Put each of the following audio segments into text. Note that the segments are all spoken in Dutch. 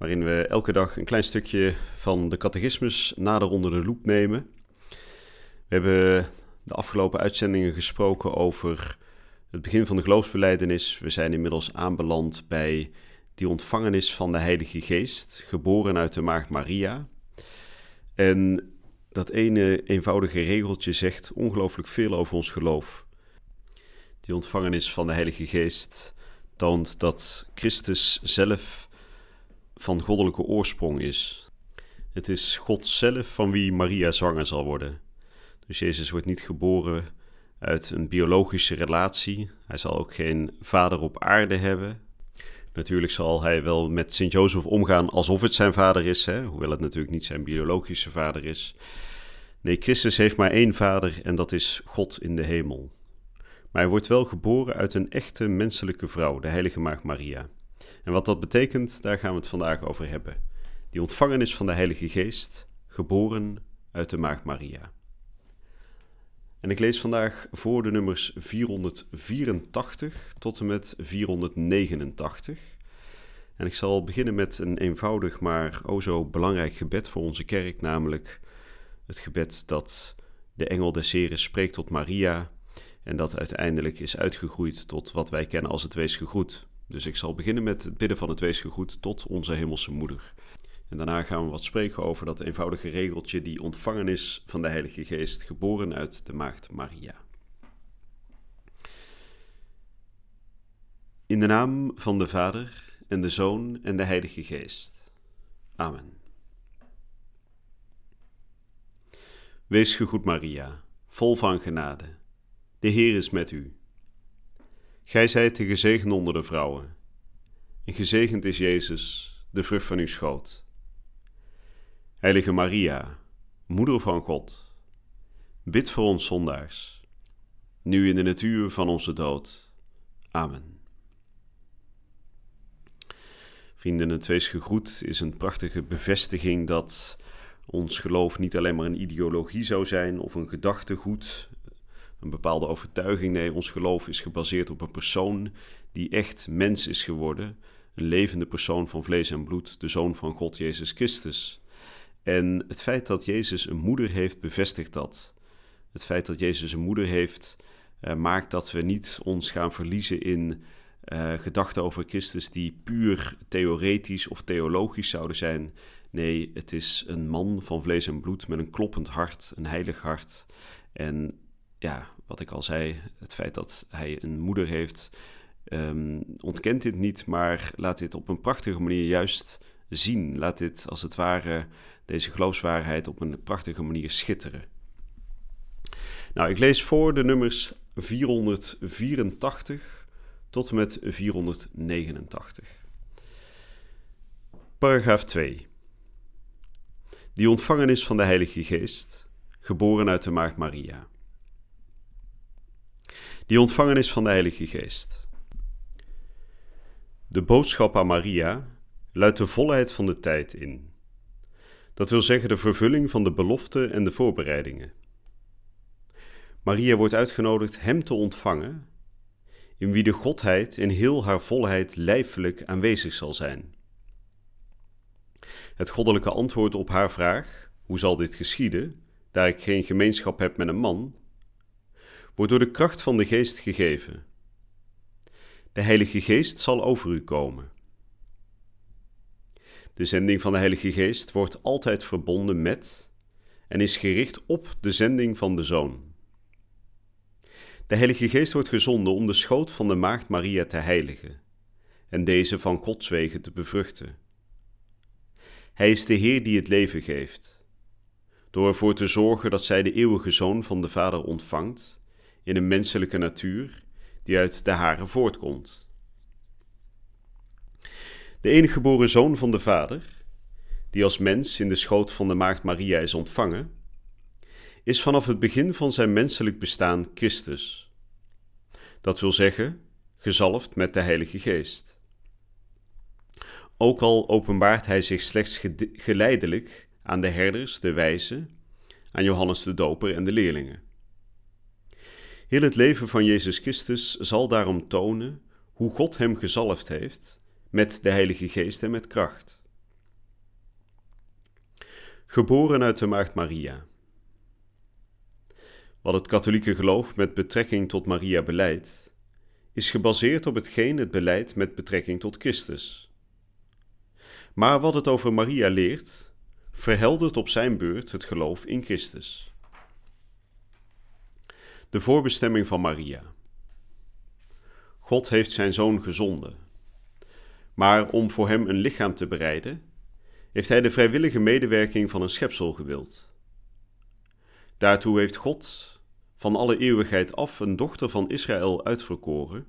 waarin we elke dag een klein stukje van de catechismus nader onder de loep nemen. We hebben de afgelopen uitzendingen gesproken over het begin van de geloofsbeleidenis. We zijn inmiddels aanbeland bij die ontvangenis van de Heilige Geest, geboren uit de Maagd Maria. En dat ene eenvoudige regeltje zegt ongelooflijk veel over ons geloof. Die ontvangenis van de Heilige Geest toont dat Christus zelf van goddelijke oorsprong is. Het is God zelf van wie Maria zwanger zal worden. Dus Jezus wordt niet geboren uit een biologische relatie. Hij zal ook geen vader op aarde hebben. Natuurlijk zal hij wel met Sint-Jozef omgaan alsof het zijn vader is, hè? hoewel het natuurlijk niet zijn biologische vader is. Nee, Christus heeft maar één vader en dat is God in de hemel. Maar hij wordt wel geboren uit een echte menselijke vrouw, de heilige maagd Maria. En wat dat betekent, daar gaan we het vandaag over hebben. Die ontvangenis van de Heilige Geest, geboren uit de maagd Maria. En ik lees vandaag voor de nummers 484 tot en met 489. En ik zal beginnen met een eenvoudig maar o zo belangrijk gebed voor onze kerk, namelijk het gebed dat de engel des Heren spreekt tot Maria en dat uiteindelijk is uitgegroeid tot wat wij kennen als het weesgegroet. Dus ik zal beginnen met het bidden van het weesgegroet tot onze hemelse moeder. En daarna gaan we wat spreken over dat eenvoudige regeltje die ontvangen is van de Heilige Geest, geboren uit de Maagd Maria. In de naam van de Vader en de Zoon en de Heilige Geest. Amen. Wees gegroet Maria, vol van genade. De Heer is met u. Gij zijt de gezegend onder de vrouwen, en gezegend is Jezus, de vrucht van uw schoot. Heilige Maria, Moeder van God, bid voor ons zondaars, nu in de natuur van onze dood. Amen. Vrienden, het wees gegroet is een prachtige bevestiging dat ons geloof niet alleen maar een ideologie zou zijn of een gedachtegoed, een bepaalde overtuiging. Nee, ons geloof is gebaseerd op een persoon die echt mens is geworden, een levende persoon van vlees en bloed, de Zoon van God, Jezus Christus. En het feit dat Jezus een moeder heeft, bevestigt dat. Het feit dat Jezus een moeder heeft, uh, maakt dat we niet ons gaan verliezen in uh, gedachten over Christus die puur theoretisch of theologisch zouden zijn. Nee, het is een man van vlees en bloed met een kloppend hart, een heilig hart. En ja, wat ik al zei, het feit dat hij een moeder heeft, um, ontkent dit niet, maar laat dit op een prachtige manier juist zien. Laat dit als het ware deze geloofswaarheid op een prachtige manier schitteren. Nou, ik lees voor de nummers 484 tot en met 489. Paragraaf 2. Die ontvangenis van de Heilige Geest, geboren uit de Maagd Maria. Die ontvangenis van de Heilige Geest. De boodschap aan Maria luidt de volheid van de tijd in. Dat wil zeggen de vervulling van de belofte en de voorbereidingen. Maria wordt uitgenodigd Hem te ontvangen, in wie de Godheid in heel haar volheid lijfelijk aanwezig zal zijn. Het goddelijke antwoord op haar vraag: hoe zal dit geschieden, daar ik geen gemeenschap heb met een man, wordt door de kracht van de Geest gegeven. De Heilige Geest zal over u komen. De zending van de Heilige Geest wordt altijd verbonden met en is gericht op de zending van de Zoon. De Heilige Geest wordt gezonden om de schoot van de Maagd Maria te heiligen en deze van Gods wegen te bevruchten. Hij is de Heer die het leven geeft, door ervoor te zorgen dat zij de eeuwige Zoon van de Vader ontvangt in een menselijke natuur die uit de hare voortkomt. De enige geboren zoon van de Vader, die als mens in de schoot van de maagd Maria is ontvangen, is vanaf het begin van zijn menselijk bestaan Christus. Dat wil zeggen, gezalfd met de Heilige Geest. Ook al openbaart hij zich slechts geleidelijk aan de herders, de wijzen, aan Johannes de Doper en de leerlingen. Heel het leven van Jezus Christus zal daarom tonen hoe God hem gezalfd heeft met de Heilige Geest en met kracht. Geboren uit de Maagd Maria. Wat het katholieke geloof met betrekking tot Maria beleidt, is gebaseerd op hetgeen het beleid met betrekking tot Christus. Maar wat het over Maria leert, verheldert op zijn beurt het geloof in Christus. De voorbestemming van Maria. God heeft zijn zoon gezonden. Maar om voor hem een lichaam te bereiden, heeft hij de vrijwillige medewerking van een schepsel gewild. Daartoe heeft God van alle eeuwigheid af een dochter van Israël uitverkoren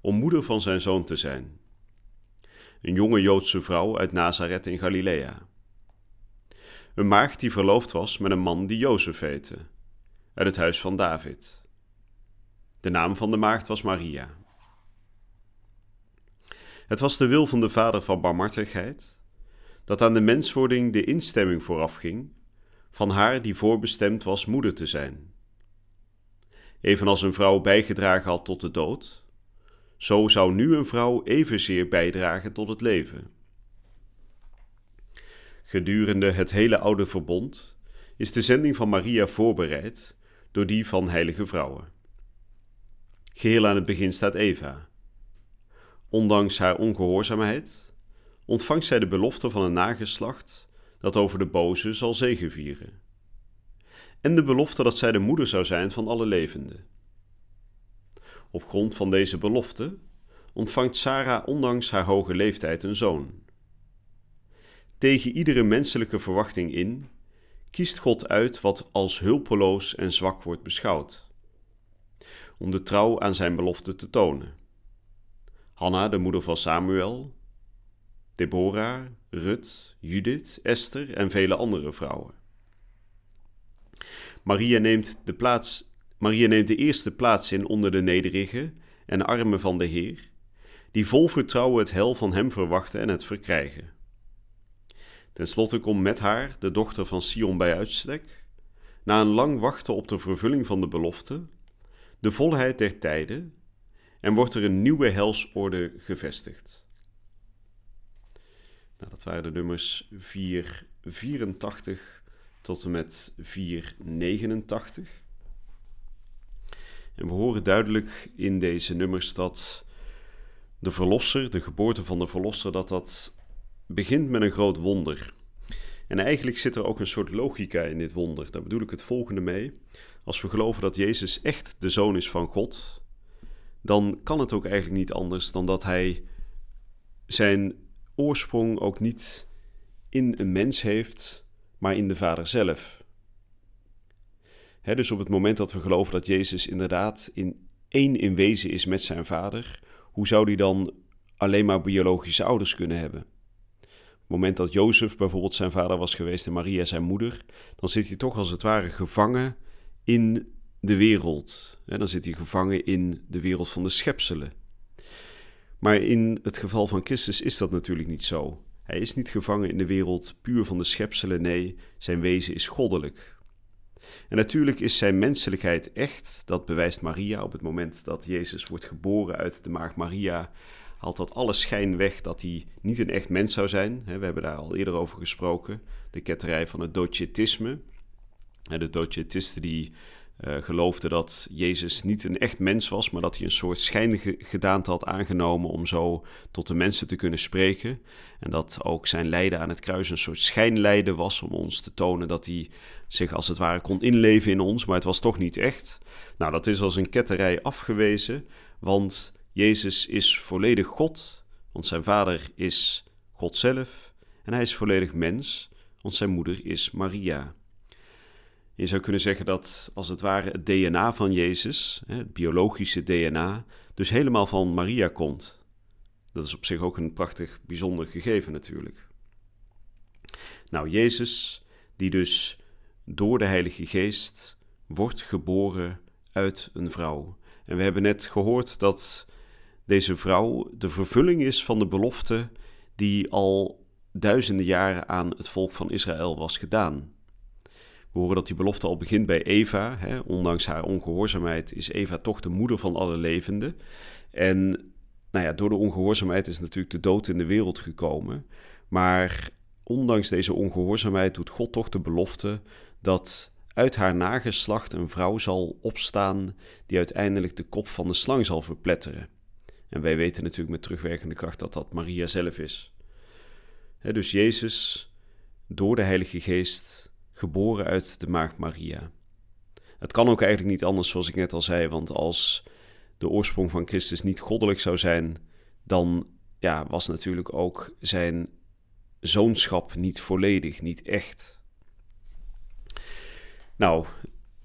om moeder van zijn zoon te zijn. Een jonge Joodse vrouw uit Nazareth in Galilea. Een maagd die verloofd was met een man die Jozef heette, uit het huis van David. De naam van de maagd was Maria. Het was de wil van de vader van barmhartigheid dat aan de menswording de instemming voorafging van haar die voorbestemd was moeder te zijn. Evenals een vrouw bijgedragen had tot de dood, zo zou nu een vrouw evenzeer bijdragen tot het leven. Gedurende het hele oude verbond is de zending van Maria voorbereid door die van heilige vrouwen. Geheel aan het begin staat Eva. Ondanks haar ongehoorzaamheid ontvangt zij de belofte van een nageslacht dat over de boze zal zegevieren. En de belofte dat zij de moeder zou zijn van alle levenden. Op grond van deze belofte ontvangt Sarah ondanks haar hoge leeftijd een zoon. Tegen iedere menselijke verwachting in kiest God uit wat als hulpeloos en zwak wordt beschouwd om de trouw aan zijn belofte te tonen. Hanna, de moeder van Samuel, Deborah, Rut, Judith, Esther en vele andere vrouwen. Maria neemt de, plaats, Maria neemt de eerste plaats in onder de nederigen en armen van de Heer, die vol vertrouwen het hel van hem verwachten en het verkrijgen. Ten slotte komt met haar de dochter van Sion bij uitstek, na een lang wachten op de vervulling van de belofte, de volheid der tijden en wordt er een nieuwe helsorde gevestigd. Nou, dat waren de nummers 484 tot en met 489. En we horen duidelijk in deze nummers dat de verlosser, de geboorte van de verlosser, dat dat begint met een groot wonder. En eigenlijk zit er ook een soort logica in dit wonder. Daar bedoel ik het volgende mee. Als we geloven dat Jezus echt de zoon is van God, dan kan het ook eigenlijk niet anders dan dat hij zijn oorsprong ook niet in een mens heeft, maar in de Vader zelf. dus op het moment dat we geloven dat Jezus inderdaad in één in wezen is met zijn Vader, hoe zou hij dan alleen maar biologische ouders kunnen hebben? Het moment dat Jozef bijvoorbeeld zijn vader was geweest en Maria zijn moeder, dan zit hij toch als het ware gevangen in de wereld. dan zit hij gevangen in de wereld van de schepselen. Maar in het geval van Christus is dat natuurlijk niet zo. Hij is niet gevangen in de wereld puur van de schepselen, nee, zijn wezen is goddelijk. En natuurlijk is zijn menselijkheid echt, dat bewijst Maria op het moment dat Jezus wordt geboren uit de maag Maria, haalt dat alle schijn weg dat hij niet een echt mens zou zijn. We hebben daar al eerder over gesproken, de ketterij van het docetisme. De docetisten die uh, geloofden dat Jezus niet een echt mens was, maar dat hij een soort schijngedaante had aangenomen om zo tot de mensen te kunnen spreken. En dat ook zijn lijden aan het kruis een soort schijnlijden was om ons te tonen dat hij zich als het ware kon inleven in ons, maar het was toch niet echt. Nou, dat is als een ketterij afgewezen, want Jezus is volledig God, want zijn vader is God zelf en hij is volledig mens, want zijn moeder is Maria. Je zou kunnen zeggen dat als het ware het DNA van Jezus, het biologische DNA, dus helemaal van Maria komt. Dat is op zich ook een prachtig, bijzonder gegeven natuurlijk. Nou, Jezus, die dus door de Heilige Geest wordt geboren uit een vrouw. En we hebben net gehoord dat deze vrouw de vervulling is van de belofte die al duizenden jaren aan het volk van Israël was gedaan. We horen dat die belofte al begint bij Eva. Hè. Ondanks haar ongehoorzaamheid is Eva toch de moeder van alle levenden. En nou ja, door de ongehoorzaamheid is natuurlijk de dood in de wereld gekomen. Maar ondanks deze ongehoorzaamheid doet God toch de belofte dat uit haar nageslacht een vrouw zal opstaan die uiteindelijk de kop van de slang zal verpletteren. En wij weten natuurlijk met terugwerkende kracht dat dat Maria zelf is. dus Jezus, door de Heilige Geest, geboren uit de maagd Maria. Het kan ook eigenlijk niet anders, zoals ik net al zei, want als de oorsprong van Christus niet goddelijk zou zijn, dan ja, was natuurlijk ook zijn zoonschap niet volledig, niet echt. Nou,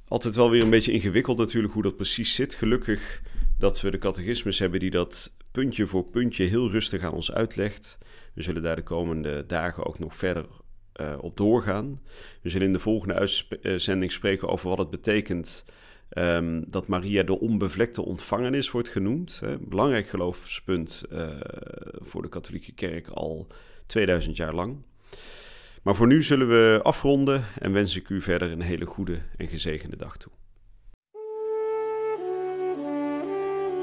altijd wel weer een beetje ingewikkeld natuurlijk hoe dat precies zit. Gelukkig dat we de catechismus hebben die dat puntje voor puntje heel rustig aan ons uitlegt. We zullen daar de komende dagen ook nog verder uh, op doorgaan. We zullen in de volgende uitzending spreken over wat het betekent um, dat Maria de onbevlekte ontvangenis wordt genoemd. Hè. Belangrijk geloofspunt uh, voor de katholieke kerk al 2000 jaar lang. Maar voor nu zullen we afronden en wens ik u verder een hele goede en gezegende dag toe.